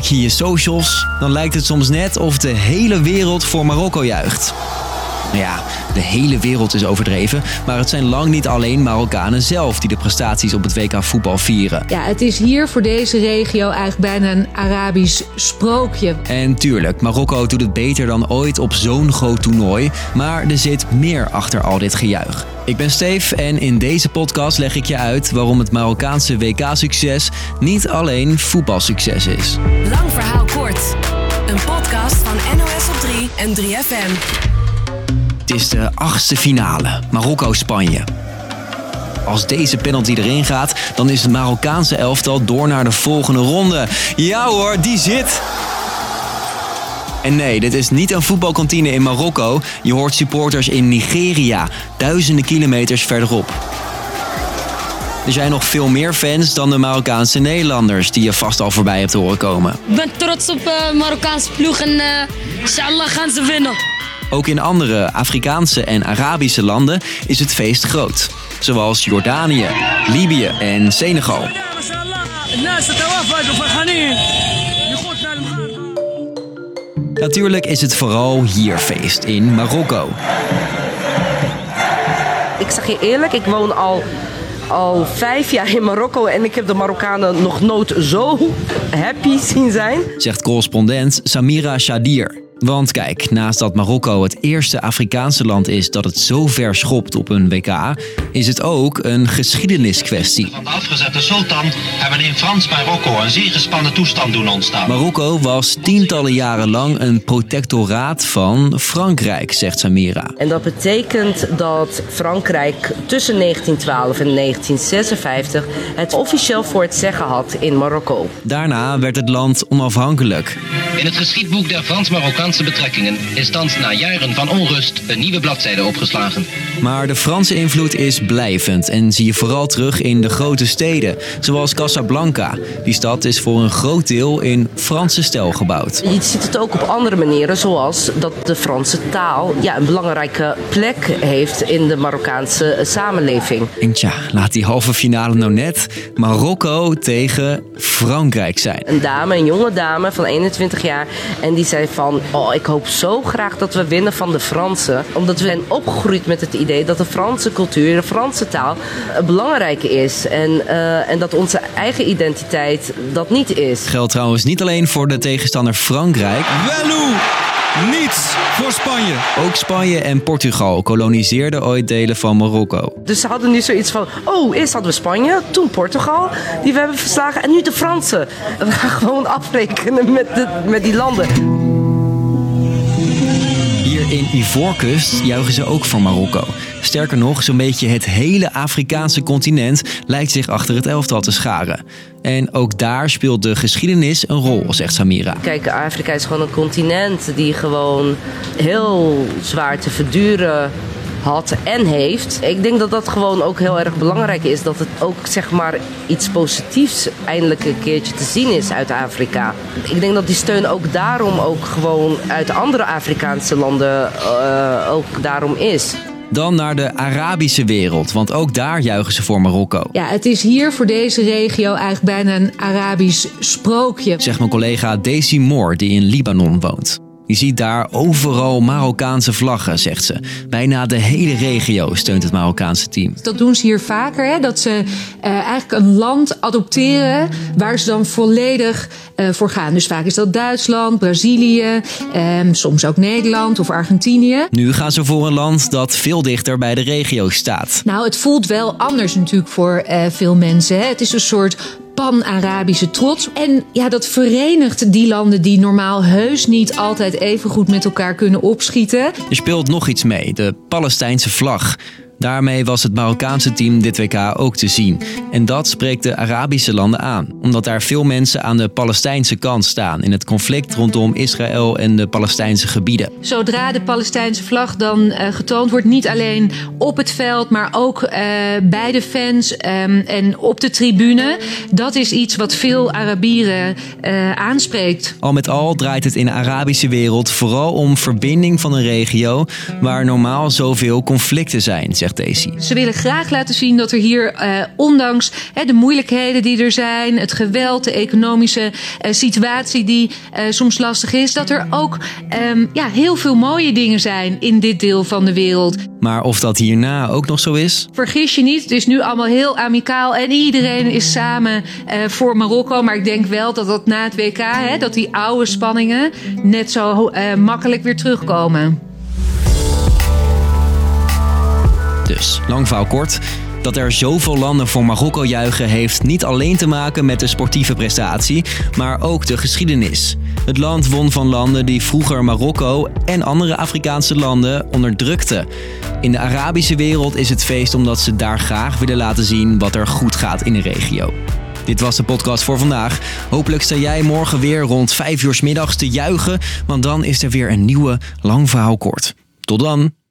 check je je socials, dan lijkt het soms net of de hele wereld voor Marokko juicht. Nou ja, de hele wereld is overdreven, maar het zijn lang niet alleen Marokkanen zelf die de prestaties op het WK voetbal vieren. Ja, het is hier voor deze regio eigenlijk bijna een Arabisch sprookje. En tuurlijk, Marokko doet het beter dan ooit op zo'n groot toernooi, maar er zit meer achter al dit gejuich. Ik ben Steve en in deze podcast leg ik je uit waarom het Marokkaanse WK-succes niet alleen voetbalsucces is. Lang verhaal kort. Een podcast van NOS op 3 en 3FM. Is de achtste finale, Marokko-Spanje. Als deze penalty erin gaat, dan is het Marokkaanse elftal door naar de volgende ronde. Ja hoor, die zit! En nee, dit is niet een voetbalkantine in Marokko. Je hoort supporters in Nigeria, duizenden kilometers verderop. Er zijn nog veel meer fans dan de Marokkaanse Nederlanders die je vast al voorbij hebt horen komen. Ik ben trots op uh, Marokkaanse ploeg en uh, inshallah gaan ze winnen. Ook in andere Afrikaanse en Arabische landen is het feest groot. Zoals Jordanië, Libië en Senegal. Natuurlijk is het vooral hier feest in Marokko. Ik zeg je eerlijk, ik woon al, al vijf jaar in Marokko en ik heb de Marokkanen nog nooit zo happy zien zijn. Zegt correspondent Samira Shadir. Want kijk, naast dat Marokko het eerste Afrikaanse land is dat het zo ver schopt op een WK, is het ook een geschiedeniskwestie. Van de afgezette sultan hebben in Frans-Marokko een zeer gespannen toestand doen ontstaan. Marokko was tientallen jaren lang een protectoraat van Frankrijk, zegt Samira. En dat betekent dat Frankrijk tussen 1912 en 1956 het officieel voor het zeggen had in Marokko. Daarna werd het land onafhankelijk. In het geschiedboek der Frans-Marokkaanse betrekkingen is thans na jaren van onrust een nieuwe bladzijde opgeslagen. Maar de Franse invloed is blijvend en zie je vooral terug in de grote steden, zoals Casablanca. Die stad is voor een groot deel in Franse stijl gebouwd. Je ziet het ook op andere manieren, zoals dat de Franse taal ja, een belangrijke plek heeft in de Marokkaanse samenleving. En tja, laat die halve finale nou net Marokko tegen Frankrijk zijn. Een dame, een jonge dame van 21 jaar, en die zei van Oh, ik hoop zo graag dat we winnen van de Fransen. Omdat we zijn opgegroeid met het idee dat de Franse cultuur, de Franse taal uh, belangrijk is. En, uh, en dat onze eigen identiteit dat niet is. Geldt trouwens niet alleen voor de tegenstander Frankrijk. Wellu! Niets voor Spanje. Ook Spanje en Portugal koloniseerden ooit delen van Marokko. Dus ze hadden nu zoiets van: oh, eerst hadden we Spanje, toen Portugal, die we hebben verslagen, en nu de Fransen. We gaan gewoon afrekenen met, de, met die landen. In Ivoorkust juichen ze ook voor Marokko. Sterker nog, zo'n beetje het hele Afrikaanse continent lijkt zich achter het elftal te scharen. En ook daar speelt de geschiedenis een rol, zegt Samira. Kijk, Afrika is gewoon een continent die gewoon heel zwaar te verduren had en heeft. Ik denk dat dat gewoon ook heel erg belangrijk is. Dat het ook zeg maar iets positiefs eindelijk een keertje te zien is uit Afrika. Ik denk dat die steun ook daarom ook gewoon uit andere Afrikaanse landen uh, ook daarom is. Dan naar de Arabische wereld, want ook daar juichen ze voor Marokko. Ja, het is hier voor deze regio eigenlijk bijna een Arabisch sprookje. Zegt mijn collega Daisy Moore, die in Libanon woont. Je ziet daar overal Marokkaanse vlaggen, zegt ze. Bijna de hele regio steunt het Marokkaanse team. Dat doen ze hier vaker, hè? dat ze uh, eigenlijk een land adopteren waar ze dan volledig uh, voor gaan. Dus vaak is dat Duitsland, Brazilië, um, soms ook Nederland of Argentinië. Nu gaan ze voor een land dat veel dichter bij de regio staat. Nou, het voelt wel anders natuurlijk voor uh, veel mensen. Hè? Het is een soort pan-Arabische trots. En ja, dat verenigt die landen die normaal heus niet altijd even goed met elkaar kunnen opschieten. Er speelt nog iets mee, de Palestijnse vlag. Daarmee was het Marokkaanse team dit WK ook te zien. En dat spreekt de Arabische landen aan, omdat daar veel mensen aan de Palestijnse kant staan in het conflict rondom Israël en de Palestijnse gebieden. Zodra de Palestijnse vlag dan uh, getoond wordt, niet alleen op het veld, maar ook uh, bij de fans um, en op de tribune, dat is iets wat veel Arabieren uh, aanspreekt. Al met al draait het in de Arabische wereld vooral om verbinding van een regio waar normaal zoveel conflicten zijn, zegt zegt Daisy. Ze willen graag laten zien dat er hier, uh, ondanks hè, de moeilijkheden die er zijn, het geweld, de economische uh, situatie die uh, soms lastig is, dat er ook um, ja, heel veel mooie dingen zijn in dit deel van de wereld. Maar of dat hierna ook nog zo is? Vergis je niet, het is nu allemaal heel amicaal en iedereen is samen voor Marokko. Maar ik denk wel dat dat na het WK, hè, dat die oude spanningen net zo makkelijk weer terugkomen. Dus, lang verhaal kort. Dat er zoveel landen voor Marokko juichen heeft niet alleen te maken met de sportieve prestatie, maar ook de geschiedenis. Het land won van landen die vroeger Marokko en andere Afrikaanse landen onderdrukten. In de Arabische wereld is het feest omdat ze daar graag willen laten zien wat er goed gaat in de regio. Dit was de podcast voor vandaag. Hopelijk sta jij morgen weer rond 5 uur middags te juichen, want dan is er weer een nieuwe Lang Verhaal Kort. Tot dan!